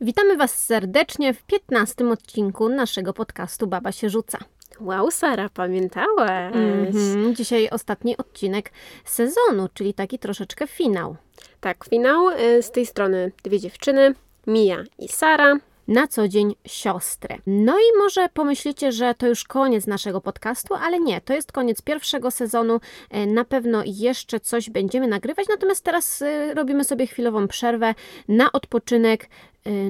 Witamy Was serdecznie w 15 odcinku naszego podcastu Baba się rzuca. Wow, Sara, pamiętałaś. Mhm. Dzisiaj ostatni odcinek sezonu, czyli taki troszeczkę finał. Tak, finał y, z tej strony dwie dziewczyny, Mia i Sara. Na co dzień siostry. No i może pomyślicie, że to już koniec naszego podcastu, ale nie, to jest koniec pierwszego sezonu. E, Na pewno jeszcze coś będziemy nagrywać, natomiast teraz e, robimy sobie chwilową przerwę na odpoczynek,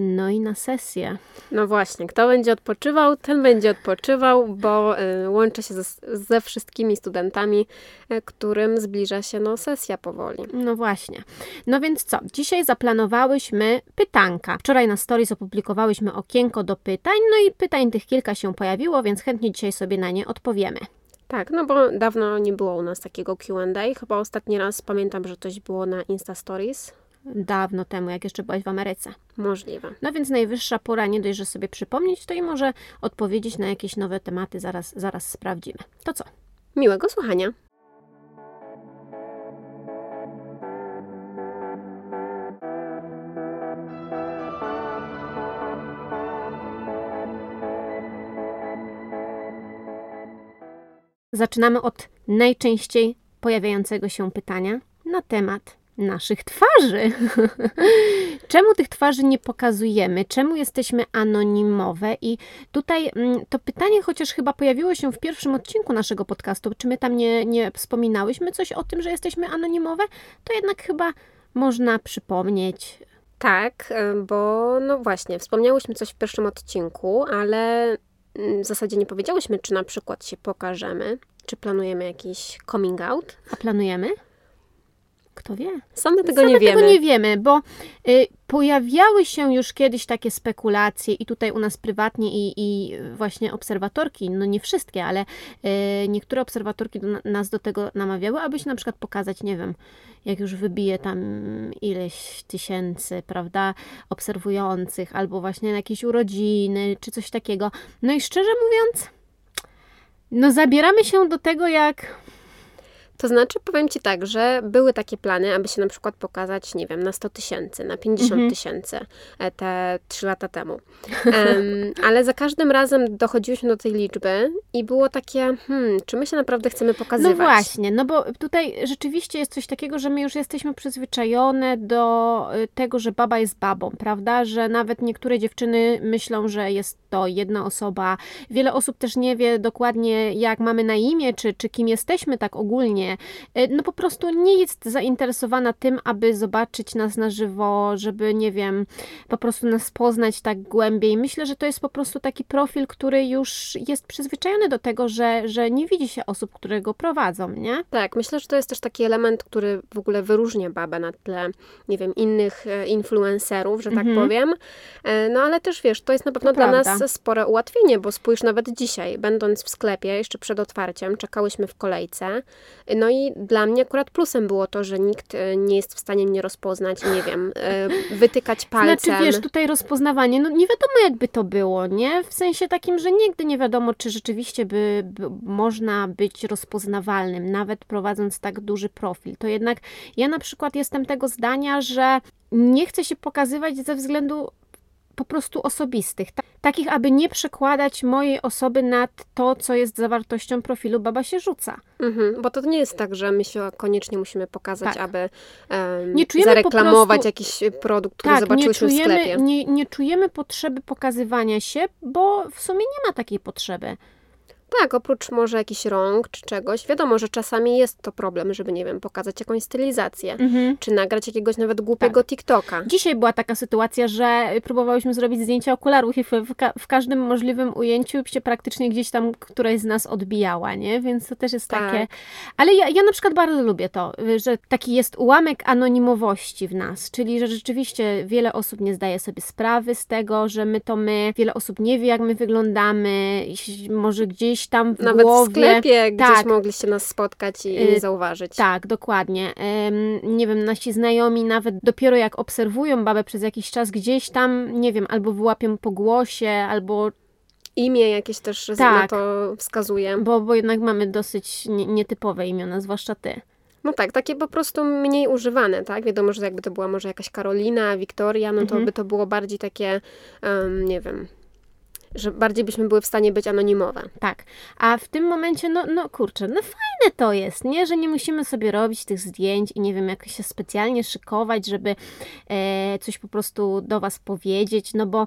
no i na sesję. No właśnie, kto będzie odpoczywał, ten będzie odpoczywał, bo y, łączy się ze, ze wszystkimi studentami, y, którym zbliża się no, sesja powoli. No właśnie. No więc co? Dzisiaj zaplanowałyśmy pytanka. Wczoraj na stories opublikowałyśmy okienko do pytań, no i pytań tych kilka się pojawiło, więc chętnie dzisiaj sobie na nie odpowiemy. Tak, no bo dawno nie było u nas takiego Q&A. Chyba ostatni raz pamiętam, że coś było na Insta Stories. Dawno temu, jak jeszcze byłaś w Ameryce. Możliwe. No więc najwyższa pora nie dość, że sobie przypomnieć, to i może odpowiedzieć na jakieś nowe tematy, zaraz, zaraz sprawdzimy. To co? Miłego słuchania. Zaczynamy od najczęściej pojawiającego się pytania na temat naszych twarzy. Czemu tych twarzy nie pokazujemy? Czemu jesteśmy anonimowe? I tutaj mm, to pytanie, chociaż chyba pojawiło się w pierwszym odcinku naszego podcastu, czy my tam nie, nie wspominałyśmy coś o tym, że jesteśmy anonimowe, to jednak chyba można przypomnieć. Tak, y, bo no właśnie, wspomniałyśmy coś w pierwszym odcinku, ale mm, w zasadzie nie powiedziałyśmy, czy na przykład się pokażemy, czy planujemy jakiś coming out. A planujemy? Kto wie? Same tego Same nie wiemy. tego nie wiemy, bo y, pojawiały się już kiedyś takie spekulacje i tutaj u nas prywatnie i, i właśnie obserwatorki, no nie wszystkie, ale y, niektóre obserwatorki do, nas do tego namawiały, aby się na przykład pokazać, nie wiem, jak już wybije tam ileś tysięcy, prawda, obserwujących, albo właśnie na jakieś urodziny, czy coś takiego. No i szczerze mówiąc, no zabieramy się do tego jak To znaczy, powiem Ci tak, że były takie plany, aby się na przykład pokazać, nie wiem, na 100 tysięcy, na 50 Mhm. tysięcy e, te 3 lata temu. Em, ale za każdym razem dochodziłyśmy do tej liczby i było takie, hmm, czy my się naprawdę chcemy pokazywać? No właśnie, no bo tutaj rzeczywiście jest coś takiego, że my już jesteśmy przyzwyczajone do y, tego, że baba jest babą, prawda? Że nawet niektóre dziewczyny myślą, że jest to jedna osoba. Wiele osób też nie wie dokładnie, jak mamy na imię, czy, czy kim jesteśmy tak ogólnie. Y, No po prostu nie jest zainteresowana tym, aby zobaczyć nas na żywo, żeby, nie wiem, po prostu nas poznać tak głębiej. Myślę, że to jest po prostu taki profil, który już jest przyzwyczajony do tego, że, że nie widzi się osób, które go prowadzą, nie? Tak, myślę, że to jest też taki element, który w ogóle wyróżnia babę na tle, nie wiem, innych e, influencerów, że tak Mhm. powiem. E, No ale też wiesz, to jest na pewno To dla prawda. nas spore ułatwienie, bo spójrz nawet dzisiaj, będąc w sklepie, jeszcze przed otwarciem, czekałyśmy w kolejce. No i dla mnie akurat plusem było to, że nikt e, nie jest w stanie mnie rozpoznać, nie wiem, e, wytykać palcem. Znaczy, wiesz, tutaj rozpoznawanie, no nie wiadomo jakby to było, nie? W sensie takim, że nigdy nie wiadomo, czy rzeczywiście by, by można być rozpoznawalnym, nawet prowadząc tak duży profil. To jednak ja na przykład jestem tego zdania, że nie chcę się pokazywać ze względu po prostu osobistych. Ta- Takich, aby nie przekładać mojej osoby nad to, co jest zawartością profilu Baba się rzuca. Mhm, bo to nie jest tak, że my się koniecznie musimy pokazać, Tak. aby em, Nie czujemy zareklamować prostu- jakiś e, produkt, który Tak, nie zobaczyłyśmy w czujemy, sklepie. nie, nie czujemy potrzeby pokazywania się, bo w sumie nie ma takiej potrzeby. Tak, oprócz może jakichś rąk czy czegoś. Wiadomo, że czasami jest to problem, żeby, nie wiem, pokazać jakąś stylizację. Mhm. Czy nagrać jakiegoś nawet głupiego TikToka. Dzisiaj była taka sytuacja, że próbowałyśmy zrobić zdjęcia okularów i w, ka- w każdym możliwym ujęciu się praktycznie gdzieś tam któraś z nas odbijała, nie? Więc to też jest Tak. takie... Ale ja, ja na przykład bardzo lubię to, że taki jest ułamek anonimowości w nas, czyli że rzeczywiście wiele osób nie zdaje sobie sprawy z tego, że my to my, wiele osób nie wie, jak my wyglądamy, może gdzieś tam w Nawet głowie... w sklepie gdzieś tak. mogliście nas spotkać i, Y, nie zauważyć. Tak, dokładnie. Em, nie wiem, nasi znajomi nawet dopiero jak obserwują babę przez jakiś czas gdzieś tam, nie wiem, albo wyłapią po głosie, albo Imię jakieś też Tak. na to wskazuje. bo, bo jednak mamy dosyć nie, nietypowe imiona, zwłaszcza ty. No tak, takie po prostu mniej używane, tak? Wiadomo, że jakby to była może jakaś Karolina, Wiktoria, no to Mhm. by to było bardziej takie, em, nie wiem, że bardziej byśmy były w stanie być anonimowe. Tak. A w tym momencie, no, no kurczę, no fajne to jest, nie? Że nie musimy sobie robić tych zdjęć i nie wiem, jak się specjalnie szykować, żeby e, coś po prostu do Was powiedzieć, no bo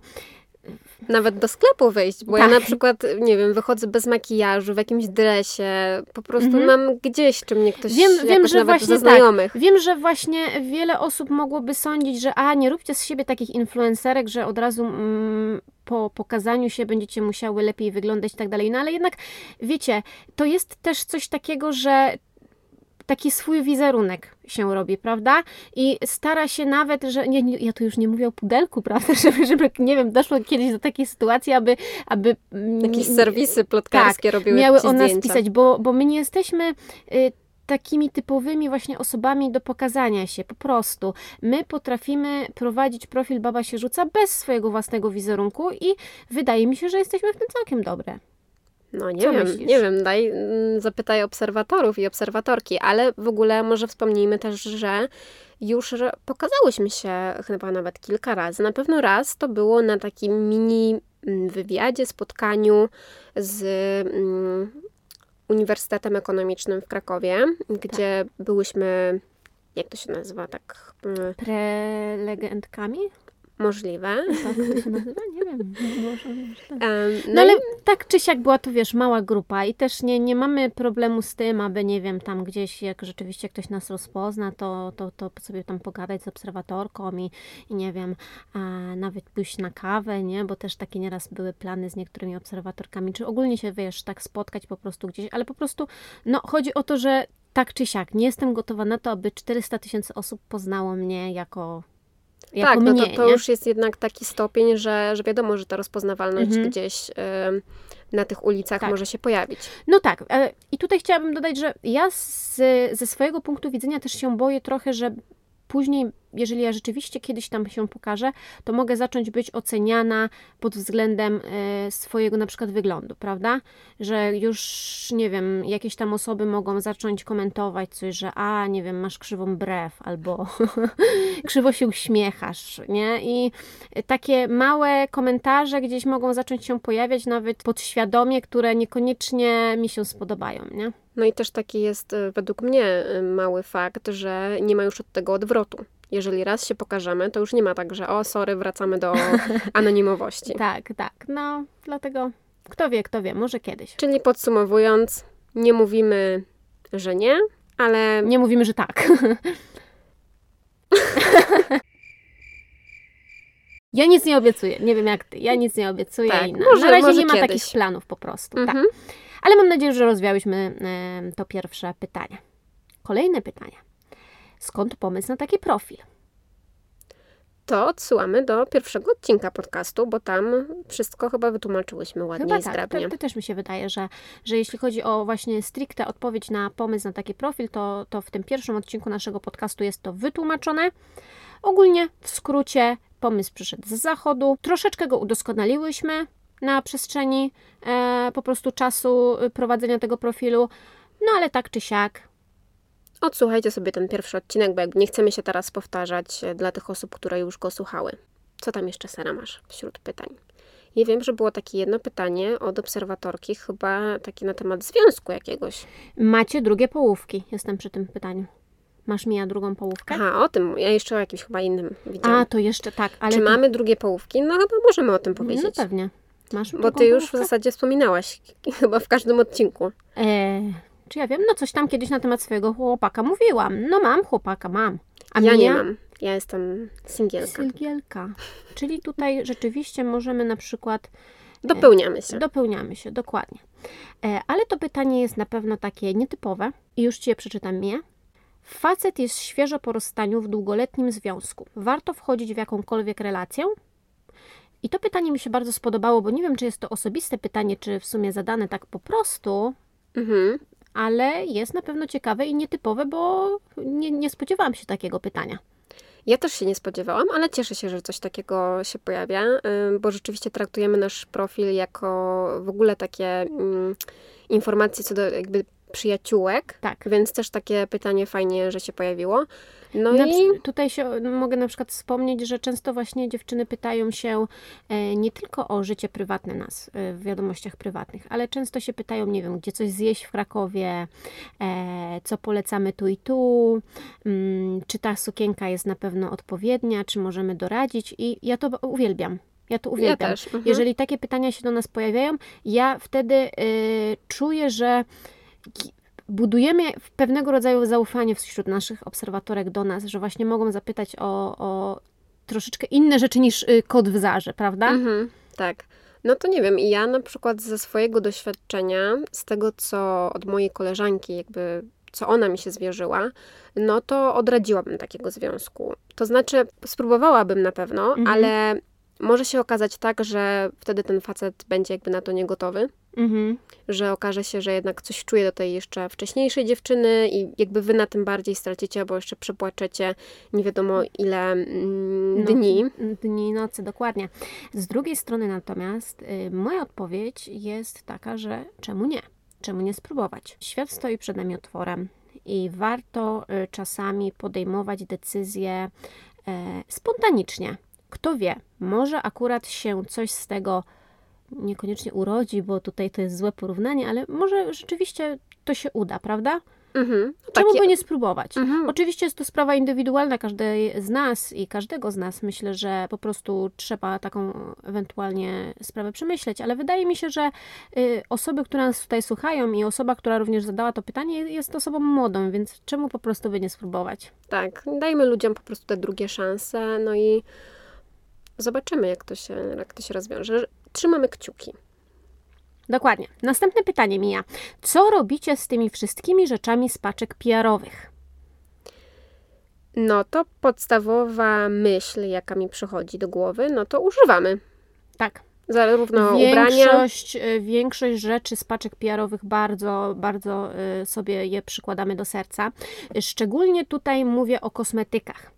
Nawet do sklepu wejść, bo ja Tak. na przykład, nie wiem, wychodzę bez makijażu, w jakimś dresie, po prostu Mhm. mam gdzieś, czy mnie ktoś Wiem- wiem, że nawet właśnie tak. znajomych. Wiem, że właśnie wiele osób mogłoby sądzić, że a, nie róbcie z siebie takich influencerek, że od razu mm, po pokazaniu się będziecie musiały lepiej wyglądać i tak dalej. No ale jednak, wiecie, to jest też coś takiego, że taki swój wizerunek się robi, prawda? I stara się nawet, że nie, nie, ja tu już nie mówię o pudelku, prawda? Żeby, żeby, nie wiem, doszło kiedyś do takiej sytuacji, aby, aby mm, Jakieś serwisy plotkarskie robiły miały o nas zdjęcia. pisać, bo, bo my nie jesteśmy y, takimi typowymi właśnie osobami do pokazania się, po prostu. My potrafimy prowadzić profil Baba się rzuca bez swojego własnego wizerunku i wydaje mi się, że jesteśmy w tym całkiem dobre. No nie Co wiem, myślisz? nie wiem, daj, mm, zapytaj obserwatorów i obserwatorki, ale w ogóle może wspomnijmy też, że już pokazałyśmy się chyba nawet kilka razy. Na pewno raz to było na takim mini mm, wywiadzie, spotkaniu z mm, Uniwersytetem Ekonomicznym w Krakowie, gdzie byłyśmy, jak to się nazywa, tak Prelegentkami? Możliwe. Tak to się nazywa? Nie wiem. Może, może tak. Em, No ale i- tak czy siak była to, wiesz, mała grupa i też nie, nie mamy problemu z tym, aby, nie wiem, tam gdzieś, jak rzeczywiście ktoś nas rozpozna, to, to, to sobie tam pogadać z obserwatorką i, i nie wiem, a nawet pójść na kawę, nie? Bo też takie nieraz były plany z niektórymi obserwatorkami, czy ogólnie się, wiesz, tak spotkać po prostu gdzieś, ale po prostu, no, chodzi o to, że tak czy siak, nie jestem gotowa na to, aby 400 tysięcy osób poznało mnie jako tak, mnie, no to, to już jest jednak taki stopień, że, że wiadomo, że ta rozpoznawalność Mhm. gdzieś em, na tych ulicach Tak. może się pojawić. No tak, e, i tutaj chciałabym dodać, że ja z, ze swojego punktu widzenia też się boję trochę, że później, jeżeli ja rzeczywiście kiedyś tam się pokażę, to mogę zacząć być oceniana pod względem e, swojego na przykład wyglądu, prawda? Że już, nie wiem, jakieś tam osoby mogą zacząć komentować coś, że a, nie wiem, masz krzywą brew, albo krzywo się uśmiechasz, nie? I takie małe komentarze gdzieś mogą zacząć się pojawiać nawet podświadomie, które niekoniecznie mi się spodobają, nie? No i też taki jest e, według mnie e, mały fakt, że nie ma już od tego odwrotu. Jeżeli raz się pokażemy, to już nie ma tak, że o, sorry, wracamy do anonimowości. Tak, tak. No, dlatego kto wie, kto wie, może kiedyś. Czyli podsumowując, nie mówimy, że nie, ale Nie mówimy, że tak. Ja nic nie obiecuję. Nie wiem jak ty. Ja nic nie obiecuję. Tak, i na, może- na razie nie ma kiedyś. takich planów po prostu. Tak. Ale mam nadzieję, że rozwiałyśmy to pierwsze pytanie. Kolejne pytanie. Skąd pomysł na taki profil? to odsyłamy do pierwszego odcinka podcastu, bo tam wszystko chyba wytłumaczyłyśmy ładnie Chyba i tak. zgrabnie. To, to też mi się wydaje, że, że jeśli chodzi o właśnie stricte odpowiedź na pomysł na taki profil, to, to w tym pierwszym odcinku naszego podcastu jest to wytłumaczone. Ogólnie w skrócie pomysł przyszedł z zachodu. Troszeczkę go udoskonaliłyśmy na przestrzeni e, po prostu czasu y, prowadzenia tego profilu. No ale tak czy siak, Odsłuchajcie sobie ten pierwszy odcinek, bo jakby nie chcemy się teraz powtarzać e, dla tych osób, które już go słuchały. Co tam jeszcze, Sara, masz wśród pytań? Ja wiem, że było takie jedno pytanie od obserwatorki, chyba takie na temat związku jakiegoś. macie drugie połówki. Jestem przy tym pytaniu. Masz Mija drugą połówkę? Aha, o tym, ja jeszcze o jakimś chyba innym widziałam. A, to jeszcze tak, ale Czy to- mamy drugie połówki? No chyba możemy o tym No powiedzieć. pewnie. Masz bo ty już w zasadzie wspominałaś chyba w każdym odcinku. E, czy ja wiem? No coś tam kiedyś na temat swojego chłopaka mówiłam. No mam chłopaka, mam. A ja nie mam. Ja jestem singielka. Sylgielka. Czyli tutaj rzeczywiście możemy na przykład Dopełniamy się. dopełniamy się, dokładnie. E, ale to pytanie jest na pewno takie nietypowe i już Ci je przeczytam Mija. Facet jest świeżo po rozstaniu w długoletnim związku. Warto wchodzić w jakąkolwiek relację? I to pytanie mi się bardzo spodobało, bo nie wiem, czy jest to osobiste pytanie, czy w sumie zadane tak po prostu, Mhm. ale jest na pewno ciekawe i nietypowe, bo nie, nie spodziewałam się takiego pytania. Ja też się nie spodziewałam, ale cieszę się, że coś takiego się pojawia, y, bo rzeczywiście traktujemy nasz profil jako w ogóle takie mm, informacje co do jakby przyjaciółek. Tak. Więc też takie pytanie fajnie, że się pojawiło. No Na i Tutaj się mogę na przykład wspomnieć, że często właśnie dziewczyny pytają się e, nie tylko o życie prywatne nas e, w wiadomościach prywatnych, ale często się pytają, nie wiem, gdzie coś zjeść w Krakowie, e, co polecamy tu i tu, mm, czy ta sukienka jest na pewno odpowiednia, czy możemy doradzić i ja to uwielbiam. Ja to ja uwielbiam. też. Mhm. Jeżeli takie pytania się do nas pojawiają, ja wtedy y, czuję, że budujemy pewnego rodzaju zaufanie wśród naszych obserwatorek do nas, że właśnie mogą zapytać o, o troszeczkę inne rzeczy niż y, kod w zarze, prawda? Mhm, tak. No to nie wiem, i ja na przykład ze swojego doświadczenia, z tego co od mojej koleżanki, jakby co ona mi się zwierzyła, no to odradziłabym takiego związku. To znaczy, spróbowałabym na pewno, Mhm. ale może się okazać tak, że wtedy ten facet będzie jakby na to niegotowy, Mhm. że okaże się, że jednak coś czuje do tej jeszcze wcześniejszej dziewczyny i jakby wy na tym bardziej stracicie, bo jeszcze przepłaczecie nie wiadomo ile mm, No, dni. Dni, nocy, dokładnie. Z drugiej strony natomiast y, moja odpowiedź jest taka, że czemu nie? Czemu nie spróbować? Świat stoi przed nami otworem i warto y, czasami podejmować decyzje e, spontanicznie. Kto wie, może akurat się coś z tego niekoniecznie urodzi, bo tutaj to jest złe porównanie, ale może rzeczywiście to się uda, prawda? Mhm. Czemu Takie- by nie spróbować? Mhm. Oczywiście jest to sprawa indywidualna każdej z nas i każdego z nas. Myślę, że po prostu trzeba taką ewentualnie sprawę przemyśleć, ale wydaje mi się, że y, osoby, które nas tutaj słuchają i osoba, która również zadała to pytanie, jest osobą młodą, więc czemu po prostu by nie spróbować? Tak, dajmy ludziom po prostu te drugie szanse, no i zobaczymy, jak to się, jak to się rozwiąże. Trzymamy kciuki. Dokładnie. Następne pytanie, Mija. Co robicie z tymi wszystkimi rzeczami z paczek PR-owych? No to podstawowa myśl, jaka mi przychodzi do głowy, no to używamy. Tak, Zarówno ubrania, Większość, y, większość rzeczy z paczek PR-owych bardzo, bardzo y, sobie je przykładamy do serca. Szczególnie tutaj mówię o kosmetykach.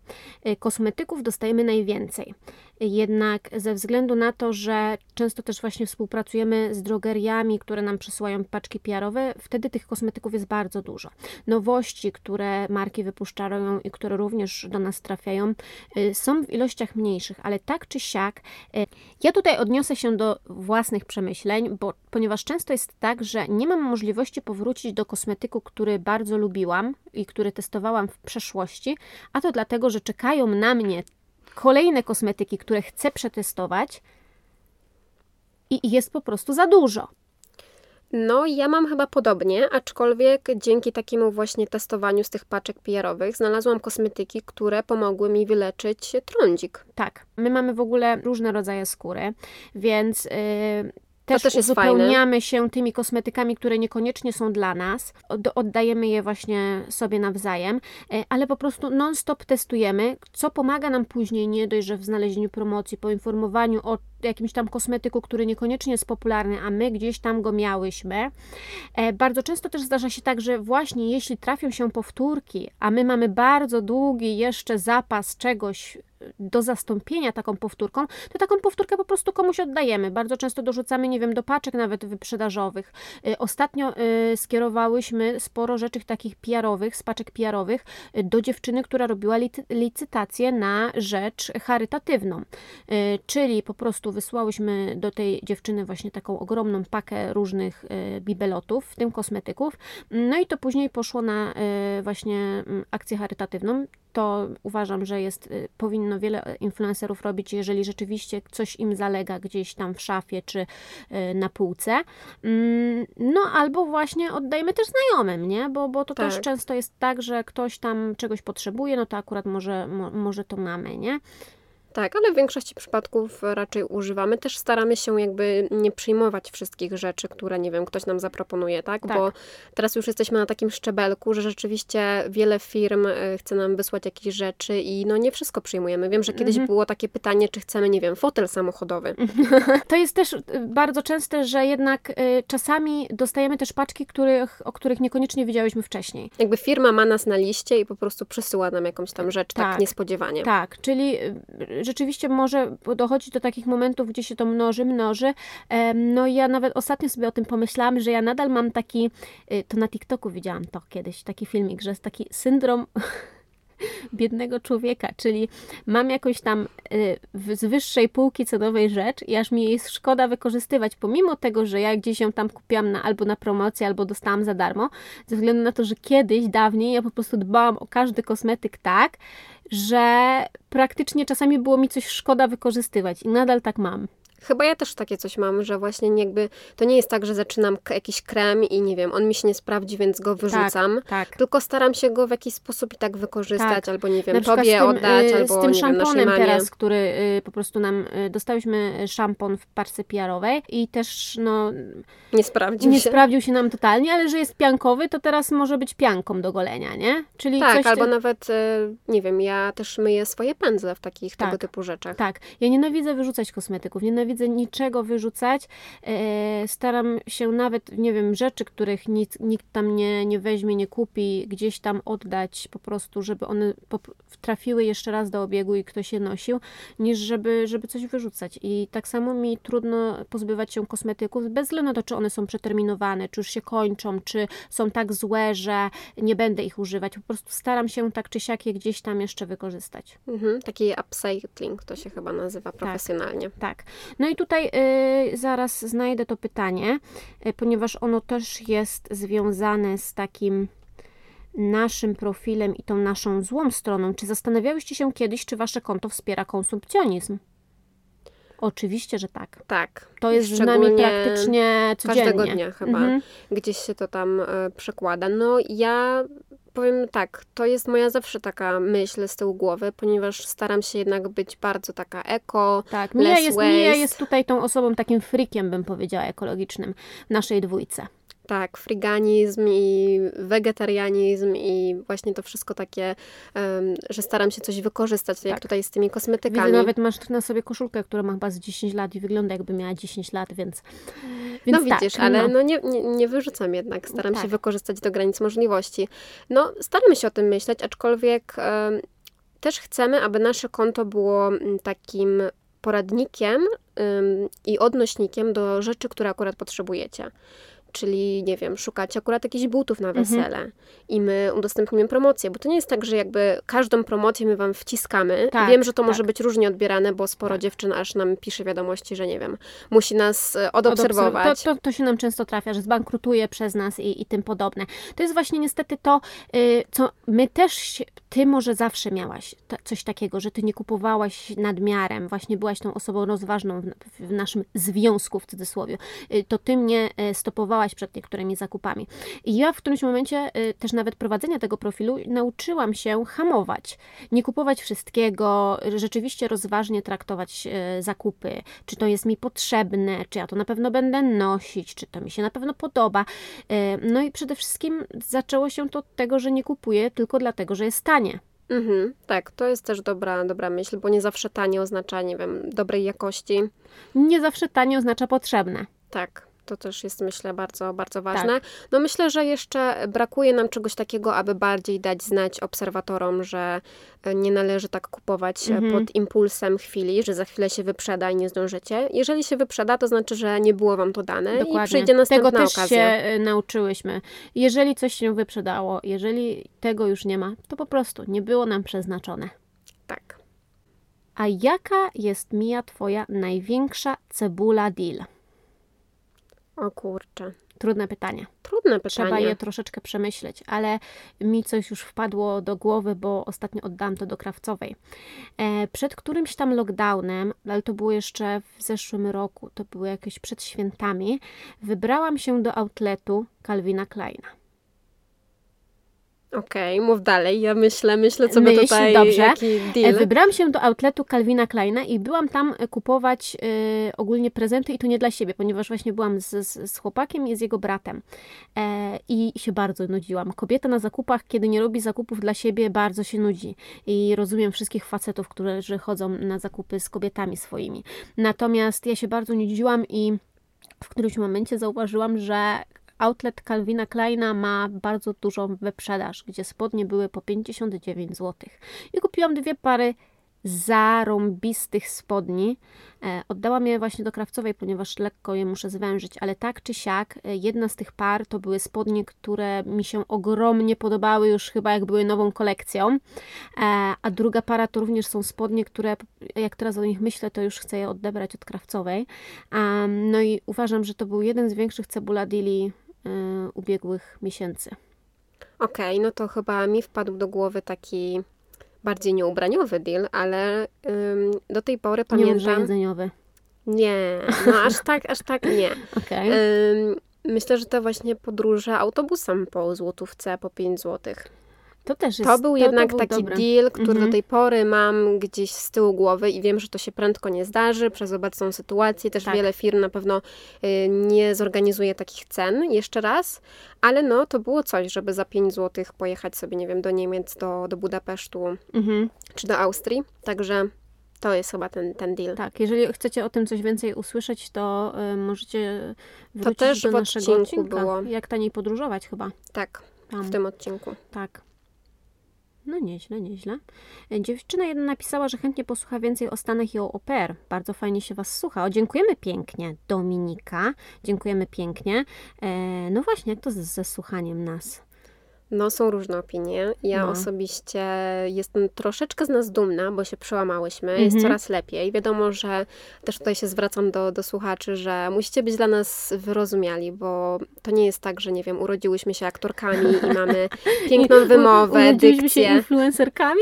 Y, Kosmetyków dostajemy najwięcej. Jednak ze względu na to, że często też właśnie współpracujemy z drogeriami, które nam przysyłają paczki PR-owe, wtedy tych kosmetyków jest bardzo dużo. Nowości, które marki wypuszczają i które również do nas trafiają, y, są w ilościach mniejszych, ale tak czy siak y, ja tutaj odniosę się do własnych przemyśleń, bo ponieważ często jest tak, że nie mam możliwości powrócić do kosmetyku, który bardzo lubiłam i który testowałam w przeszłości, a to dlatego, że czekają na mnie kolejne kosmetyki, które chcę przetestować i jest po prostu za dużo. no ja mam chyba podobnie, aczkolwiek dzięki takiemu właśnie testowaniu z tych paczek PR-owych znalazłam kosmetyki, które pomogły mi wyleczyć trądzik. Tak, my mamy w ogóle różne rodzaje skóry, więc yy, też, też jest uzupełniamy się tymi kosmetykami, które niekoniecznie są dla nas. Od, oddajemy je właśnie sobie nawzajem, yy, ale po prostu non-stop testujemy, co pomaga nam później nie dość, że w znalezieniu promocji, poinformowaniu o jakimś tam kosmetyku, który niekoniecznie jest popularny, a my gdzieś tam go miałyśmy. E, Bardzo często też zdarza się tak, że właśnie jeśli trafią się powtórki, a my mamy bardzo długi jeszcze zapas czegoś do zastąpienia taką powtórką, to taką powtórkę po prostu komuś oddajemy. Bardzo często dorzucamy, nie wiem, do paczek nawet wyprzedażowych. Y, Ostatnio skierowałyśmy sporo rzeczy takich PR-owych, z paczek PR-owych do dziewczyny, która robiła licy- licytację na rzecz charytatywną. Czyli po prostu wysłałyśmy do tej dziewczyny właśnie taką ogromną pakę różnych y, bibelotów, w tym kosmetyków. No i to później poszło na y, właśnie mm, akcję charytatywną. To uważam, że jest, y, powinno wiele influencerów robić, jeżeli rzeczywiście coś im zalega gdzieś tam w szafie czy na półce. Mm, No albo właśnie oddajmy też znajomym, nie? Bo, bo to też Tak. często jest tak, że ktoś tam czegoś potrzebuje, no to akurat może, mo, może to mamy, nie? Tak, ale w większości przypadków raczej używamy. Też staramy się jakby nie przyjmować wszystkich rzeczy, które, nie wiem, ktoś nam zaproponuje, tak? Tak. Bo teraz już jesteśmy na takim szczebelku, że rzeczywiście wiele firm e, chce nam wysłać jakieś rzeczy i no nie wszystko przyjmujemy. Wiem, że kiedyś Mhm. było takie pytanie, czy chcemy, nie wiem, fotel samochodowy. To jest też y, bardzo częste, że jednak y, czasami dostajemy też paczki, których, o których niekoniecznie wiedziałyśmy wcześniej. Jakby firma ma nas na liście i po prostu przysyła nam jakąś tam rzecz tak, Tak. niespodziewanie. Tak, czyli rzeczywiście może dochodzić do takich momentów, gdzie się to mnoży, mnoży. No ja nawet ostatnio sobie o tym pomyślałam, że ja nadal mam taki, y, to na TikToku widziałam to kiedyś, taki filmik, że jest taki syndrom biednego człowieka, czyli mam jakąś tam y, z wyższej półki cenowej rzecz i aż mi jej szkoda wykorzystywać, pomimo tego, że ja gdzieś ją tam kupiłam na, albo na promocję, albo dostałam za darmo, ze względu na to, że kiedyś, dawniej ja po prostu dbałam o każdy kosmetyk tak, że praktycznie czasami było mi coś szkoda wykorzystywać i nadal tak mam. Chyba ja też takie coś mam, że właśnie jakby to nie jest tak, że zaczynam jakiś krem i nie wiem, on mi się nie sprawdzi, więc go wyrzucam. Tak, tak. Tylko staram się go w jakiś sposób i tak wykorzystać, tak. albo nie wiem, tobie tym, oddać, y, albo z tym nie szamponem wiem, teraz, który y, po prostu nam y, dostałyśmy szampon w parce PR-owej i też no nie sprawdził nie się. sprawdził się nam totalnie, ale że jest piankowy, to teraz może być pianką do golenia, nie? Czyli tak, coś albo ty... nawet nie wiem, ja też myję swoje pędzle w takich tak, tego typu rzeczach. Tak. Ja nienawidzę wyrzucać kosmetyków, nienawidzę niczego wyrzucać. E, staram się nawet, nie wiem, rzeczy, których nikt, nikt tam nie, nie weźmie, nie kupi, gdzieś tam oddać po prostu, żeby one trafiły jeszcze raz do obiegu i ktoś je nosił, niż żeby, żeby coś wyrzucać. I tak samo mi trudno pozbywać się kosmetyków, bez względu na to, czy one są przeterminowane, czy już się kończą, czy są tak złe, że nie będę ich używać. Po prostu staram się tak czy siak je gdzieś tam jeszcze wykorzystać. Mhm, taki upcycling to się chyba nazywa tak, profesjonalnie. Tak. tak. No i tutaj y, zaraz znajdę to pytanie, y, ponieważ ono też jest związane z takim naszym profilem i tą naszą złą stroną. Czy zastanawiałyście się kiedyś, czy wasze konto wspiera konsumpcjonizm? Oczywiście, że tak. Tak. To jest z nami praktycznie codziennie. Każdego dnia chyba. Mhm. Gdzieś się to tam e, przekłada. No ja powiem tak, to jest moja zawsze taka myśl z tyłu głowy, ponieważ staram się jednak być bardzo taka eko, Tak, Mia jest, Mia jest tutaj tą osobą, takim frikiem bym powiedziała, ekologicznym w naszej dwójce. Tak, friganizm i wegetarianizm i właśnie to wszystko takie, um, że staram się coś wykorzystać, tak. jak tutaj z tymi kosmetykami. Widzę, nawet masz na sobie koszulkę, która ma chyba z 10 lat i wygląda jakby miała 10 lat, więc, więc No tak, widzisz, ale no. no nie, nie, nie, wyrzucam jednak, staram tak. się wykorzystać do granic możliwości. No, staramy się o tym myśleć, aczkolwiek um, też chcemy, aby nasze konto było mm, takim poradnikiem um, i odnośnikiem do rzeczy, które akurat potrzebujecie czyli nie wiem, szukać akurat jakichś butów na mhm. wesele mhm. i my udostępnimy promocję, bo to nie jest tak, że jakby każdą promocję my wam wciskamy. Tak, wiem, że to tak. może być różnie odbierane, bo sporo tak. dziewczyn aż nam pisze wiadomości, że nie wiem, musi nas e, odobserwować. To, to, to, się nam często trafia, że zbankrutuje przez nas i, i tym podobne. To jest właśnie niestety to, y, co my też, ty może zawsze miałaś coś takiego, że ty nie kupowałaś nadmiarem, właśnie byłaś tą osobą rozważną w, w naszym związku, w cudzysłowie. Y, to ty mnie e, przed niektórymi zakupami. I ja w którymś momencie y, też nawet prowadzenia tego profilu nauczyłam się hamować. Nie kupować wszystkiego, rzeczywiście rozważnie traktować y, zakupy. Czy to jest mi potrzebne, czy ja to na pewno będę nosić, czy to mi się na pewno podoba. Y, no i przede wszystkim zaczęło się to od tego, że nie kupuję tylko dlatego, że jest tanie. Mhm, tak, to jest też dobra, dobra myśl, bo nie zawsze tanie oznacza, nie wiem, dobrej jakości. Nie zawsze tanie oznacza potrzebne. Tak. To też jest, myślę, bardzo, bardzo ważne. Tak. No myślę, że jeszcze brakuje nam czegoś takiego, aby bardziej dać znać obserwatorom, że e, nie należy tak kupować e, mhm. pod impulsem chwili, że za chwilę się wyprzeda i nie zdążycie. Jeżeli się wyprzeda, to znaczy, że nie było wam to dane Dokładnie. i przyjdzie następna tego też okazja. się e, nauczyłyśmy. Jeżeli coś się wyprzedało, jeżeli tego już nie ma, to po prostu nie było nam przeznaczone. Tak. A jaka jest, Mija, twoja największa cebula deal? O kurczę. Trudne pytanie. Trudne pytanie. Trzeba je troszeczkę przemyśleć, ale mi coś już wpadło do głowy, bo ostatnio oddałam to do krawcowej. E, przed którymś tam lockdownem, ale to było jeszcze w zeszłym roku, to było jakieś przed świętami, wybrałam się do outletu Calvina Kleina. Okej, okay, mów dalej. Ja myślę, myślę co Myśl, tutaj, dobrze. jaki deal. Wybrałam się do outletu Calvina Kleina i byłam tam kupować y, ogólnie prezenty i to nie dla siebie, ponieważ właśnie byłam z, z, z chłopakiem i z jego bratem. E, I się bardzo nudziłam. Kobieta na zakupach, kiedy nie robi zakupów dla siebie, bardzo się nudzi. I rozumiem wszystkich facetów, którzy chodzą na zakupy z kobietami swoimi. Natomiast ja się bardzo nudziłam i w którymś momencie zauważyłam, że Outlet Calvina Kleina ma bardzo dużą wyprzedaż, gdzie spodnie były po 59 zł. I kupiłam dwie pary zarąbistych spodni. E, oddałam je właśnie do krawcowej, ponieważ lekko je muszę zwężyć, ale tak czy siak, e, jedna z tych par to były spodnie, które mi się ogromnie podobały, już chyba jak były nową kolekcją, e, a druga para to również są spodnie, które jak teraz o nich myślę, to już chcę je odebrać od krawcowej. No i uważam, że to był jeden z większych cebuladili ubiegłych miesięcy. Okej, okay, no to chyba mi wpadł do głowy taki bardziej nieubraniowy deal, ale ym, do tej pory pamiętam... Nie jedzeniowy. Nie, no aż tak, aż tak nie. Okay. Ym, myślę, że to właśnie podróże autobusem po złotówce, po 5 złotych. To też jest, To był to, jednak to był taki dobry. deal, który mhm. do tej pory mam gdzieś z tyłu głowy i wiem, że to się prędko nie zdarzy przez obecną sytuację. Też Tak. wiele firm na pewno y, nie zorganizuje takich cen jeszcze raz, ale no to było coś, żeby za 5 zł pojechać sobie, nie wiem, do Niemiec, do, do Budapesztu Mhm. czy do Austrii. Także to jest chyba ten, ten deal. Tak, jeżeli chcecie o tym coś więcej usłyszeć, to y, możecie wrócić też do w naszego odcinku odcinka. było. Jak taniej podróżować chyba. Tak, Tam. w tym odcinku. Tak. No nieźle, nieźle. E, Dziewczyna jedna napisała, że chętnie posłucha więcej o Stanach i o oper. Bardzo fajnie się Was słucha. O, dziękujemy pięknie, Dominika. Dziękujemy pięknie. E, no właśnie, jak to z, ze słuchaniem nas? No, są różne opinie. Ja No. osobiście jestem troszeczkę z nas dumna, bo się przełamałyśmy. Jest Mhm. coraz lepiej. Wiadomo, że też tutaj się zwracam do, do słuchaczy, że musicie być dla nas wyrozumiali, bo to nie jest tak, że nie wiem, urodziłyśmy się aktorkami i mamy piękną wymowę, Urodziliśmy się dykcję. influencerkami?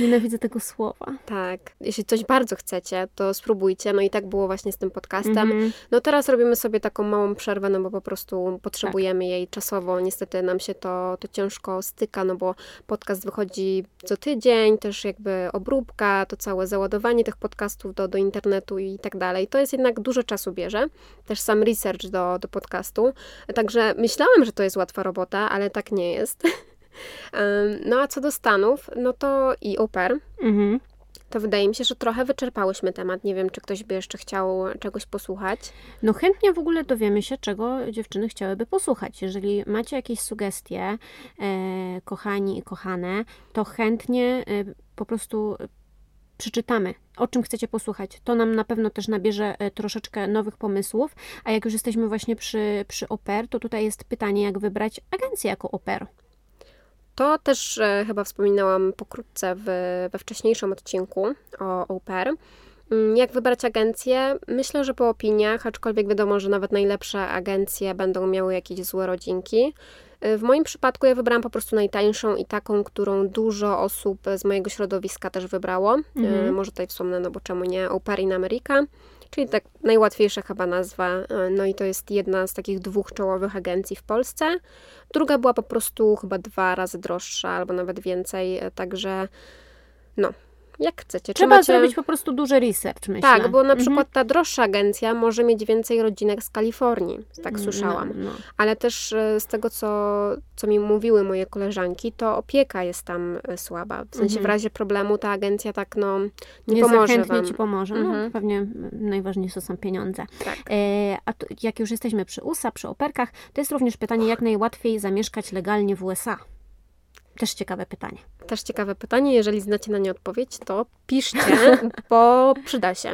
Nienawidzę tego słowa. Tak. Jeśli coś bardzo chcecie, to spróbujcie. No i tak było właśnie z tym podcastem. Mhm. No teraz robimy sobie taką małą przerwę, no bo po prostu potrzebujemy jej czasowo. Niestety nam się to, to ciężko styka, no bo podcast wychodzi co tydzień, też jakby obróbka, to całe załadowanie tych podcastów do, do internetu i tak dalej. To jest jednak dużo czasu bierze. Też sam research do, do podcastu. Także myślałam, że to jest łatwa robota, ale tak nie jest. No a co do Stanów, no to i oper. Mhm. To wydaje mi się, że trochę wyczerpałyśmy temat. Nie wiem, czy ktoś by jeszcze chciał czegoś posłuchać. No chętnie w ogóle dowiemy się, czego dziewczyny chciałyby posłuchać. Jeżeli macie jakieś sugestie, e, kochani i kochane, to chętnie e, po prostu przeczytamy, o czym chcecie posłuchać. To nam na pewno też nabierze e, troszeczkę nowych pomysłów. A jak już jesteśmy właśnie przy, przy oper, to tutaj jest pytanie, jak wybrać agencję jako oper. To też e, chyba wspominałam pokrótce w, we wcześniejszym odcinku o au pair. Mm, Jak wybrać agencję? Myślę, że po opiniach, aczkolwiek wiadomo, że nawet najlepsze agencje będą miały jakieś złe rodzinki. E, W moim przypadku ja wybrałam po prostu najtańszą i taką, którą dużo osób z mojego środowiska też wybrało. E, Mhm. Może tutaj wspomnę, no bo czemu nie, Au Pair in America, czyli tak najłatwiejsza chyba nazwa. E, No i to jest jedna z takich dwóch czołowych agencji w Polsce. Druga była po prostu chyba dwa razy droższa, albo nawet więcej, e, także no, jak chcecie. Trzeba macie- zrobić po prostu duży research, myślę. Tak, bo na Mhm. przykład ta droższa agencja może mieć więcej rodzinek z Kalifornii, tak słyszałam. No, no. Ale też e, z tego, co, co mi mówiły moje koleżanki, to opieka jest tam e, słaba. W sensie Mhm. w razie problemu ta agencja tak no nie, Nie pomoże wam. ci pomoże. No, Mhm. pewnie mm, najważniejsze są pieniądze. Tak. E, a tu, jak już jesteśmy przy USA, przy operkach, to jest również pytanie, jak najłatwiej zamieszkać legalnie w USA. Też ciekawe pytanie. Też ciekawe pytanie. Jeżeli znacie na nie odpowiedź, to piszcie, bo przyda się.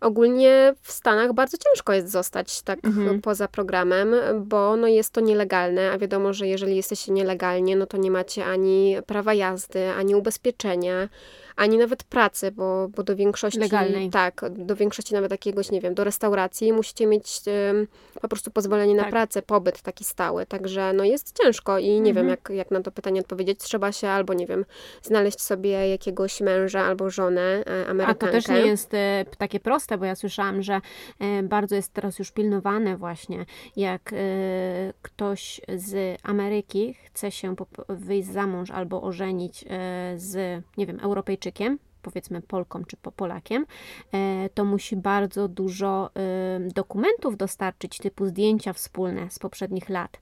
Ogólnie w Stanach bardzo ciężko jest zostać tak Mhm. poza programem, bo no jest to nielegalne, a wiadomo, że jeżeli jesteście nielegalnie, no to nie macie ani prawa jazdy, ani ubezpieczenia, ani nawet pracy, bo, bo do większości... Legalnej. Tak, do większości nawet jakiegoś, nie wiem, do restauracji musicie mieć em, po prostu pozwolenie na Tak. pracę, pobyt taki stały, także no jest ciężko i nie wiem, Mhm. jak, jak na to pytanie odpowiedzieć. Trzeba się albo, nie wiem, znaleźć sobie jakiegoś męża albo żonę e, A to też nie jest e, takie proste, bo ja słyszałam, że e, bardzo jest teraz już pilnowane właśnie, jak e, ktoś z Ameryki chce się wyjść za mąż albo ożenić e, z, nie wiem, Europejczykiem, powiedzmy Polką czy po- Polakiem, e, to musi bardzo dużo e, dokumentów dostarczyć, typu zdjęcia wspólne z poprzednich lat,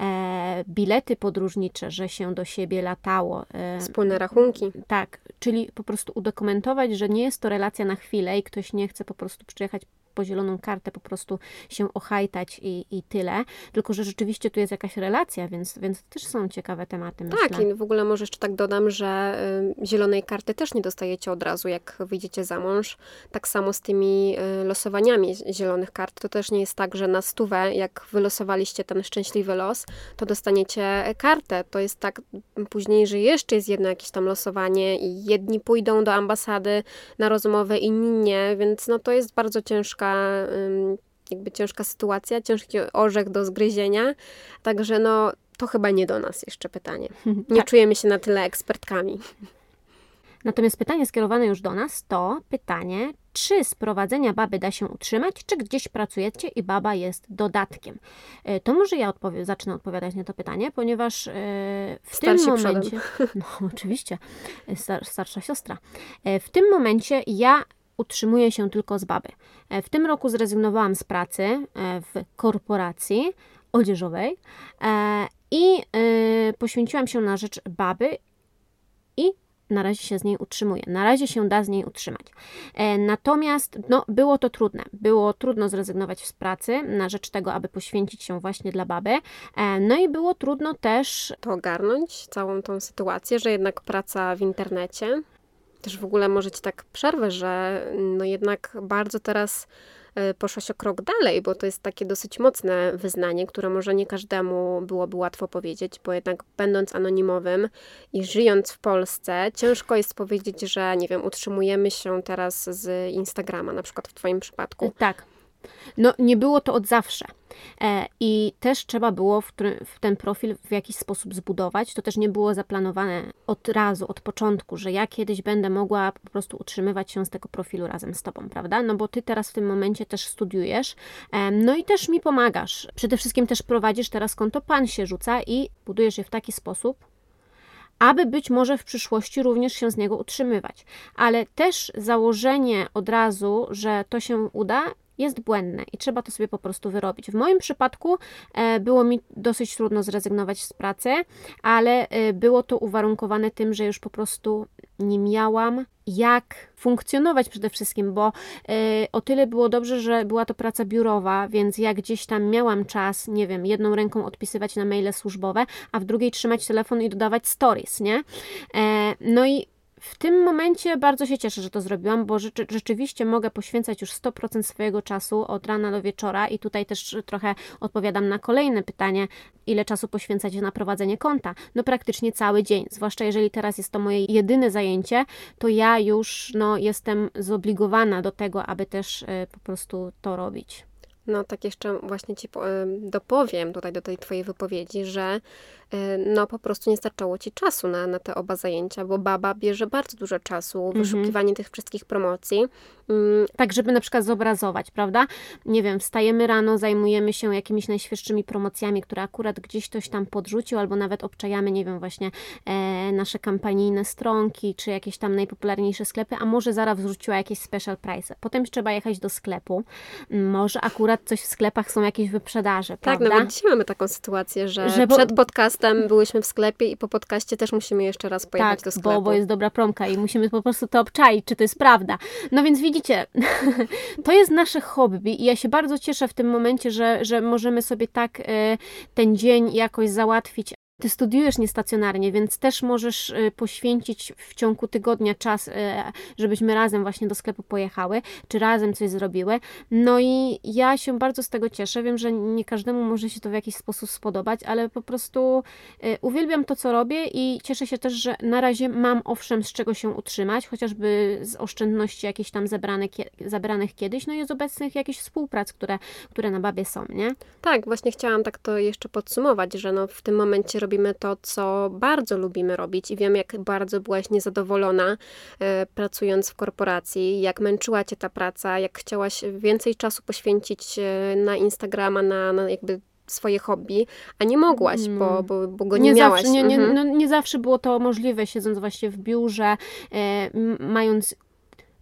e, bilety podróżnicze, że się do siebie latało. e, Wspólne rachunki. tak, czyli po prostu udokumentować, że nie jest to relacja na chwilę i ktoś nie chce po prostu przyjechać po zieloną kartę po prostu się ochajtać i, i tyle, tylko że rzeczywiście tu jest jakaś relacja, więc, więc też są ciekawe tematy, Tak, myślę. i w ogóle może jeszcze tak dodam, że y, zielonej karty też nie dostajecie od razu, jak wyjdziecie za mąż. Tak samo z tymi y, losowaniami zielonych kart. To też nie jest tak, że na stówę, jak wylosowaliście ten szczęśliwy los, to dostaniecie kartę. To jest tak później, że jeszcze jest jedno jakieś tam losowanie i jedni pójdą do ambasady na rozmowę, inni nie, więc no to jest bardzo ciężka ym, jakby ciężka sytuacja, ciężki orzech do zgryzienia. Także no to chyba nie do nas jeszcze pytanie. Nie Tak. czujemy się na tyle ekspertkami. Natomiast pytanie skierowane już do nas to pytanie, czy z prowadzenia baby da się utrzymać, czy gdzieś pracujecie i baba jest dodatkiem? E, To może ja odpowie- zacznę odpowiadać na to pytanie, ponieważ e, w tym Starsi przodem. momencie, no oczywiście, e, star, starsza siostra, w tym momencie ja utrzymuję się tylko z baby. E, W tym roku zrezygnowałam z pracy e, w korporacji odzieżowej e, i poświęciłam się na rzecz baby i na razie się z niej utrzymuje. Na razie się da z niej utrzymać. Natomiast no, było to trudne. Było trudno zrezygnować z pracy na rzecz tego, aby poświęcić się właśnie dla baby. No i było trudno też To ogarnąć całą tą sytuację, że jednak praca w internecie. Też w ogóle może ci tak przerwę, że no jednak bardzo teraz y, poszłaś o krok dalej, bo to jest takie dosyć mocne wyznanie, które może nie każdemu byłoby łatwo powiedzieć, bo jednak będąc anonimowym i żyjąc w Polsce, ciężko jest powiedzieć, że nie wiem, utrzymujemy się teraz z Instagrama, na przykład w twoim przypadku. Tak. No, nie było to od zawsze. E, I też trzeba było w, ten profil w jakiś sposób zbudować. To też nie było zaplanowane od razu, od początku, że ja kiedyś będę mogła po prostu utrzymywać się z tego profilu razem z Tobą, prawda? No bo Ty teraz w tym momencie też studiujesz, e, no i też mi pomagasz. Przede wszystkim też prowadzisz teraz konto Pan się rzuca i budujesz je w taki sposób, aby być może w przyszłości również się z niego utrzymywać. Ale też założenie od razu, że to się uda, jest błędne i trzeba to sobie po prostu wyrobić. W moim przypadku e, było mi dosyć trudno zrezygnować z pracy, ale e, było to uwarunkowane tym, że już po prostu nie miałam jak funkcjonować przede wszystkim, bo e, o tyle było dobrze, że była to praca biurowa, więc jak gdzieś tam miałam czas, nie wiem, jedną ręką odpisywać na maile służbowe, a w drugiej trzymać telefon i dodawać stories, nie? No i w tym momencie bardzo się cieszę, że to zrobiłam, bo rzeczy, rzeczywiście mogę poświęcać już 100% swojego czasu od rana do wieczora i tutaj też trochę odpowiadam na kolejne pytanie, ile czasu poświęcać na prowadzenie konta. No praktycznie cały dzień, zwłaszcza jeżeli teraz jest to moje jedyne zajęcie, to ja już no, jestem zobligowana do tego, aby też y, po prostu to robić. No, tak jeszcze właśnie ci em, dopowiem tutaj do tej twojej wypowiedzi, że e, no po prostu nie starczało ci czasu na, na te oba zajęcia, bo baba bierze bardzo dużo czasu, wyszukiwanie tych wszystkich promocji. Mm, Tak, żeby na przykład zobrazować, prawda? Nie wiem, wstajemy rano, zajmujemy się jakimiś najświeższymi promocjami, które akurat gdzieś ktoś tam podrzucił, albo nawet obczajamy, nie wiem, właśnie e, nasze kampanijne stronki, czy jakieś tam najpopularniejsze sklepy, a może zaraz wrzuciła jakieś special price. Potem trzeba jechać do sklepu. Może akurat coś w sklepach są jakieś wyprzedaże, tak, prawda? nawet dzisiaj mamy taką sytuację, że, Że bo- przed podcastem byłyśmy w sklepie i po podcaście też musimy jeszcze raz pojechać do Tak, sklepu. bo, bo jest dobra promka i musimy po prostu to obczaić, czy to jest prawda. No więc widzicie, to jest nasze hobby i ja się bardzo cieszę w tym momencie, że, że możemy sobie tak e, ten dzień jakoś załatwić. Ty studiujesz niestacjonarnie, więc też możesz e, poświęcić w ciągu tygodnia czas, e, żebyśmy razem właśnie do sklepu pojechały, czy razem coś zrobiły. No i ja się bardzo z tego cieszę. Wiem, że nie każdemu może się to w jakiś sposób spodobać, ale po prostu e, uwielbiam to, co robię i cieszę się też, że na razie mam owszem z czego się utrzymać, chociażby z oszczędności jakichś tam zebranych, zebranych kiedyś, no i z obecnych jakichś współprac, które, które na babie są, nie? Tak, właśnie chciałam tak to jeszcze podsumować, że no w tym momencie robimy to, co bardzo lubimy robić i wiem, jak bardzo byłaś niezadowolona e, pracując w korporacji, jak męczyła cię ta praca, jak chciałaś więcej czasu poświęcić e, na Instagrama, na, na jakby swoje hobby, a nie mogłaś, bo, bo, bo go nie, miałaś. Zawsze, nie, nie, Mhm. no, nie zawsze było to możliwe, siedząc właśnie w biurze, e, mając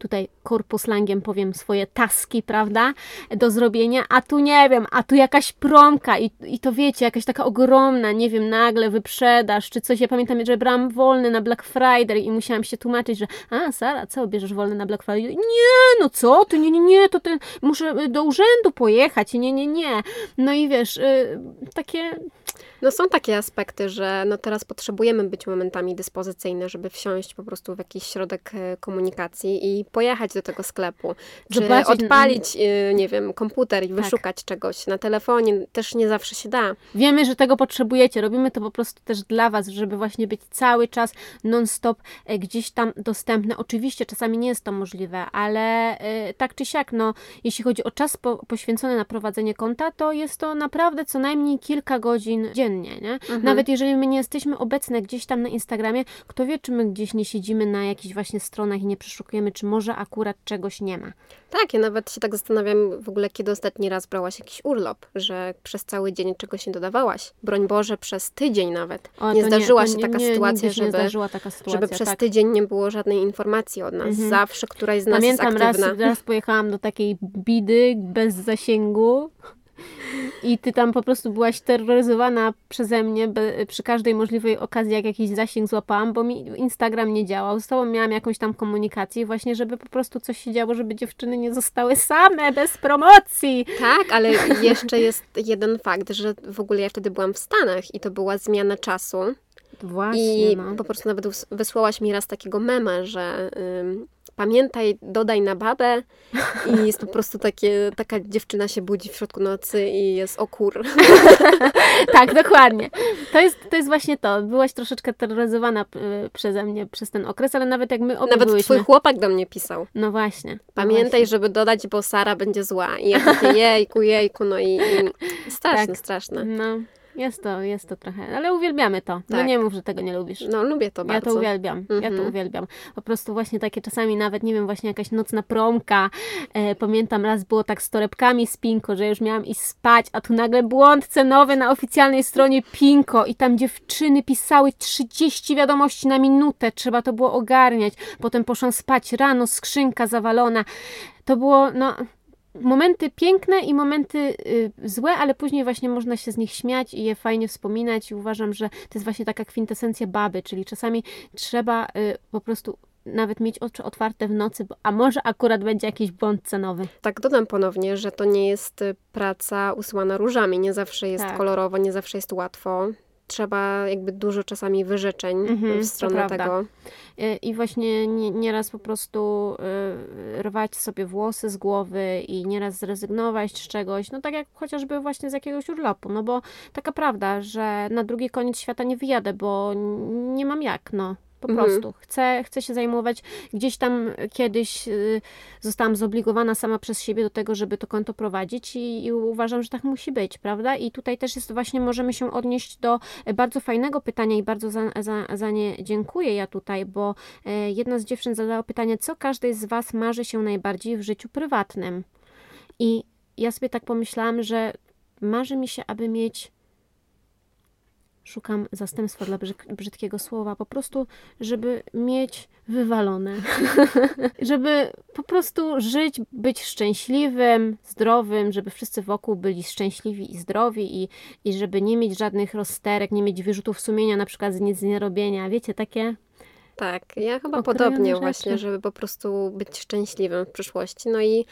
tutaj korpuslangiem powiem swoje taski, prawda, do zrobienia, a tu nie wiem, a tu jakaś promka i, i to wiecie, jakaś taka ogromna, nie wiem, nagle wyprzedaż czy coś. Ja pamiętam, że brałam wolny na Black Friday i musiałam się tłumaczyć, że a Sara, co, bierzesz wolny na Black Friday? Nie, no co ty, nie, nie, nie, to ty, muszę do urzędu pojechać, nie, nie, nie. No i wiesz, y, takie no są takie aspekty, że no teraz potrzebujemy być momentami dyspozycyjne, żeby wsiąść po prostu w jakiś środek e, komunikacji i pojechać do tego sklepu. Czy Zobaczyć. odpalić, e, nie wiem, komputer i tak. wyszukać czegoś na telefonie. Też nie zawsze się da. Wiemy, że tego potrzebujecie. Robimy to po prostu też dla Was, żeby właśnie być cały czas non-stop e, gdzieś tam dostępne. Oczywiście czasami nie jest to możliwe, ale tak czy siak, no, jeśli chodzi o czas po, poświęcony na prowadzenie konta, to jest to naprawdę co najmniej kilka godzin dziennie codziennie, nie? Mhm. Nawet jeżeli my nie jesteśmy obecne gdzieś tam na Instagramie, kto wie, czy my gdzieś nie siedzimy na jakichś właśnie stronach i nie przeszukujemy, czy może akurat czegoś nie ma. Tak, ja nawet się tak zastanawiam w ogóle, kiedy ostatni raz brałaś jakiś urlop, że przez cały dzień czegoś nie dodawałaś. Broń Boże, przez tydzień nawet. O, nie zdarzyła nie, się taka nie, sytuacja, żeby, taka sytuacja, żeby przez tak. tydzień nie było żadnej informacji od nas. Mhm. Zawsze któraś z nas Pamiętam jest aktywna. Raz, raz pojechałam do takiej bidy bez zasięgu i ty tam po prostu byłaś terroryzowana przeze mnie przy każdej możliwej okazji, jak jakiś zasięg złapałam, bo mi Instagram nie działał. Z tobą miałam jakąś tam komunikację właśnie, żeby po prostu coś się działo, żeby dziewczyny nie zostały same, bez promocji. Tak, ale jeszcze jest jeden fakt, że w ogóle ja wtedy byłam w Stanach i to była zmiana czasu. Właśnie, I no. po prostu nawet wysłałaś mi raz takiego mema, że pamiętaj, dodaj na babę i jest po prostu takie, taka dziewczyna się budzi w środku nocy i jest okur. tak, dokładnie. To jest, to jest właśnie to. Byłaś troszeczkę terroryzowana y, przeze mnie przez ten okres, ale nawet jak my obie Nawet byłyśmy... twój chłopak do mnie pisał. No właśnie. No pamiętaj, właśnie. żeby dodać, bo Sara będzie zła. I ja takie jejku, jejku, no i, i straszne, tak. straszne. No. Jest to, jest to trochę, ale uwielbiamy to. No tak. Nie mów, że tego nie lubisz. No lubię to bardzo. Ja to uwielbiam, mhm. ja to mhm. uwielbiam. Po prostu właśnie takie czasami nawet, nie wiem, właśnie jakaś nocna promka. E, pamiętam raz było tak z torebkami z Pinko, że już miałam iść spać, a tu nagle błąd cenowy na oficjalnej stronie Pinko i tam dziewczyny pisały 30 wiadomości na minutę, trzeba to było ogarniać. Potem poszłam spać rano, skrzynka zawalona. To było, no momenty piękne i momenty y, złe, ale później właśnie można się z nich śmiać i je fajnie wspominać i uważam, że to jest właśnie taka kwintesencja baby, czyli czasami trzeba y, po prostu nawet mieć oczy otwarte w nocy, a może akurat będzie jakiś błąd cenowy. Tak, dodam ponownie, że to nie jest y, praca usłana różami. Nie zawsze jest tak. kolorowo, nie zawsze jest łatwo trzeba jakby dużo czasami wyrzeczeń mhm, w stronę tego. I właśnie nieraz po prostu y, rwać sobie włosy z głowy i nieraz zrezygnować z czegoś, no tak jak chociażby właśnie z jakiegoś urlopu, no bo taka prawda, że na drugi koniec świata nie wyjadę, bo nie mam jak, no. Po mhm. prostu. Chcę, chcę się zajmować. Gdzieś tam kiedyś y, zostałam zobligowana sama przez siebie do tego, żeby to konto prowadzić i, i, uważam, że tak musi być, prawda? I tutaj też jest właśnie, możemy się odnieść do bardzo fajnego pytania i bardzo za, za, za nie dziękuję ja tutaj, bo e, jedna z dziewczyn zadała pytanie, co każdej z Was marzy się najbardziej w życiu prywatnym? I ja sobie tak pomyślałam, że marzy mi się, aby mieć szukam zastępstwa dla brzydkiego słowa, po prostu, żeby mieć wywalone. żeby po prostu żyć, być szczęśliwym, zdrowym, żeby wszyscy wokół byli szczęśliwi i zdrowi i, i żeby nie mieć żadnych rozterek, nie mieć wyrzutów sumienia na przykład z nic nie robienia. Wiecie, takie... Tak, ja chyba podobnie rzeczy. właśnie, żeby po prostu być szczęśliwym w przyszłości. No i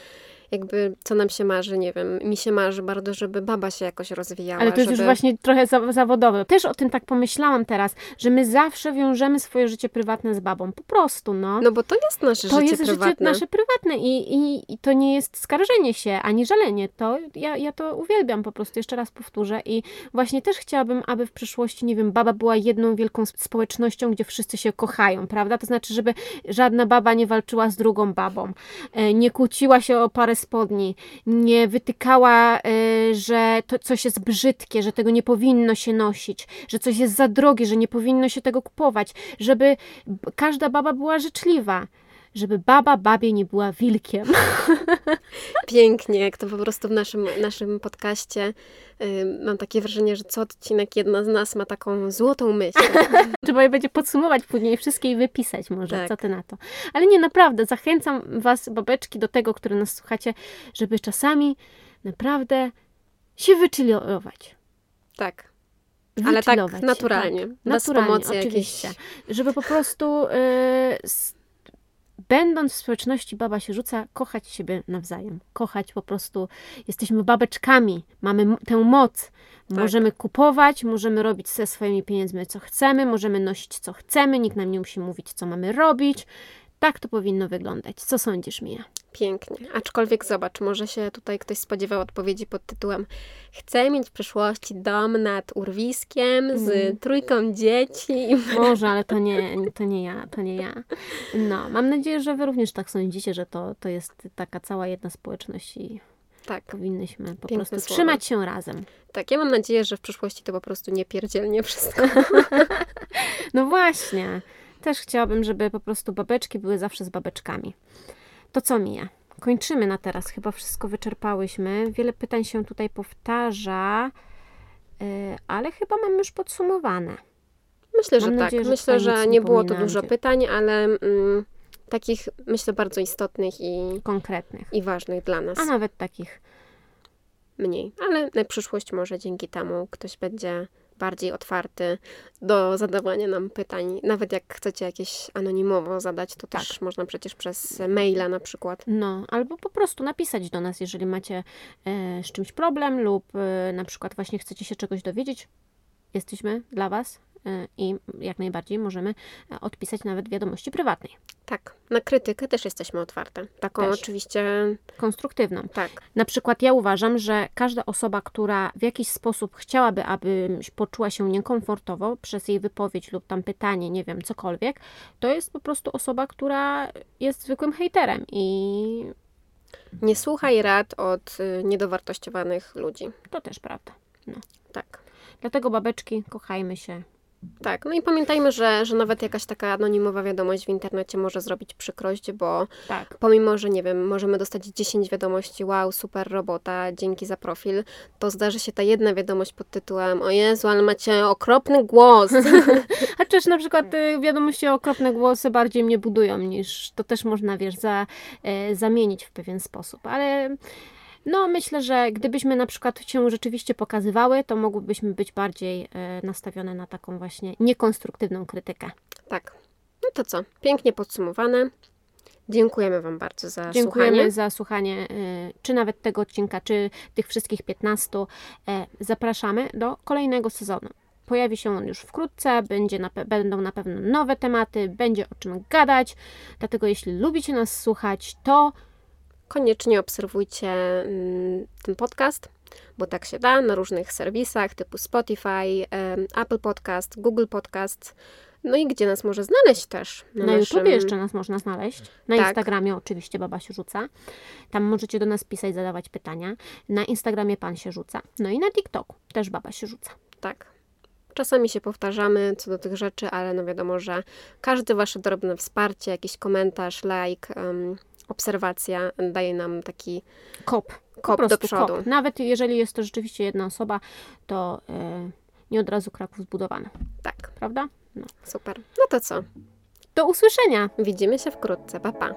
jakby co nam się marzy, nie wiem, mi się marzy bardzo, żeby baba się jakoś rozwijała. Ale to jest żeby... już właśnie trochę zawodowe. Też o tym tak pomyślałam teraz, że my zawsze wiążemy swoje życie prywatne z babą. Po prostu, no. No bo to jest nasze to życie jest prywatne. To jest nasze prywatne i, i, i to nie jest skarżenie się, ani żalenie. To ja, ja to uwielbiam po prostu, jeszcze raz powtórzę i właśnie też chciałabym, aby w przyszłości, nie wiem, baba była jedną wielką społecznością, gdzie wszyscy się kochają, prawda? To znaczy, żeby żadna baba nie walczyła z drugą babą, e, nie kłóciła się o parę spodni, nie wytykała, y, że to coś jest brzydkie, że tego nie powinno się nosić, że coś jest za drogie, że nie powinno się tego kupować, żeby każda baba była życzliwa żeby baba babie nie była wilkiem. Pięknie, jak to po prostu w naszym, naszym podcaście y, mam takie wrażenie, że co odcinek jedna z nas ma taką złotą myśl. Trzeba je będzie podsumować później, wszystkie i wypisać może, Tak. co ty na to. Ale nie, naprawdę, zachęcam was, babeczki, do tego, które nas słuchacie, żeby czasami naprawdę się wychillować. tak. Ale tak naturalnie, bez naturalnie, pomocy oczywiście. jakiejś- Żeby po prostu, y, będąc w społeczności, baba się rzuca, kochać siebie nawzajem. Kochać po prostu. Jesteśmy babeczkami, mamy tę moc. Tak. Możemy kupować, możemy robić ze swoimi pieniędzmi co chcemy, możemy nosić co chcemy, nikt nam nie musi mówić, co mamy robić. Tak to powinno wyglądać. Co sądzisz, Mija? Pięknie. Aczkolwiek zobacz, może się tutaj ktoś spodziewał odpowiedzi pod tytułem Chcę mieć w przyszłości dom nad urwiskiem z Mhm. trójką dzieci. Może, ale to nie, to nie ja, to nie ja. No, mam nadzieję, że wy również tak sądzicie, że to, to jest taka cała jedna społeczność i Tak, powinnyśmy po Piękne prostu słowa. trzymać się razem. tak. Ja mam nadzieję, że w przyszłości to po prostu nie pierdzielnie wszystko. No właśnie. Też chciałabym, żeby po prostu babeczki były zawsze z babeczkami. To co, Mija? Kończymy na teraz. Chyba wszystko wyczerpałyśmy. Wiele pytań się tutaj powtarza, yy, ale chyba mamy już podsumowane. Myślę, że Mam tak. nadzieję, że myślę, że nie było to dużo pytań, ale mm, takich myślę bardzo istotnych i, Konkretnych. i ważnych dla nas. A nawet takich. Mniej. Ale na przyszłość może dzięki temu ktoś będzie bardziej otwarty do zadawania nam pytań. Nawet jak chcecie jakieś anonimowo zadać, to Tak. też można przecież przez maila na przykład. No, albo po prostu napisać do nas, jeżeli macie e, z czymś problem lub e, na przykład właśnie chcecie się czegoś dowiedzieć. Jesteśmy dla Was i jak najbardziej możemy e, odpisać nawet wiadomości prywatnej, Tak. Na krytykę też jesteśmy otwarte. Taką Też. oczywiście, konstruktywną. tak. Na przykład ja uważam, że każda osoba, która w jakiś sposób chciałaby, aby poczuła się niekomfortowo przez jej wypowiedź lub tam pytanie, nie wiem, cokolwiek, to jest po prostu osoba, która jest zwykłym hejterem i Nie słuchaj rad od y, niedowartościowanych ludzi. to też prawda. Tak. Dlatego babeczki, kochajmy się. Tak, no i pamiętajmy, że, że nawet jakaś taka anonimowa wiadomość w internecie może zrobić przykrość, bo Tak. pomimo, że nie wiem, możemy dostać 10 wiadomości, wow, super robota, dzięki za profil, to zdarzy się ta jedna wiadomość pod tytułem, o Jezu, ale macie okropny głos. A też na przykład y, wiadomości o okropne głosy bardziej mnie budują niż to też można, wiesz, za, e, zamienić w pewien sposób. Ale no myślę, że gdybyśmy na przykład się rzeczywiście pokazywały, to mogłybyśmy być bardziej e, nastawione na taką właśnie niekonstruktywną krytykę. tak, no to co, pięknie podsumowane. Dziękujemy Wam bardzo za Dziękujemy słuchanie. za słuchanie, e, czy nawet tego odcinka, czy tych wszystkich 15. E, Zapraszamy do kolejnego sezonu. Pojawi się on już wkrótce, będzie na, będą na pewno nowe tematy, będzie o czym gadać. Dlatego jeśli lubicie nas słuchać, to Koniecznie obserwujcie mm, ten podcast, bo tak się da na różnych serwisach typu Spotify, Apple Podcast, Google Podcast. No i gdzie nas może znaleźć też? na, naszym- YouTubie jeszcze nas można znaleźć. Na Tak. Instagramie oczywiście Baba się rzuca. Tam możecie do nas pisać, zadawać pytania. Na Instagramie Pan się rzuca. No i na TikToku też Baba się rzuca. Tak. Czasami się powtarzamy co do tych rzeczy, ale no wiadomo, że każde Wasze drobne wsparcie, jakiś komentarz, like, em, obserwacja daje nam taki Kop. Kop do przodu. Kop. Nawet jeżeli jest to rzeczywiście jedna osoba, to e, nie od razu Kraków zbudowany. Tak, Prawda? No. super. No to co? Do usłyszenia! Widzimy się wkrótce. Pa, pa.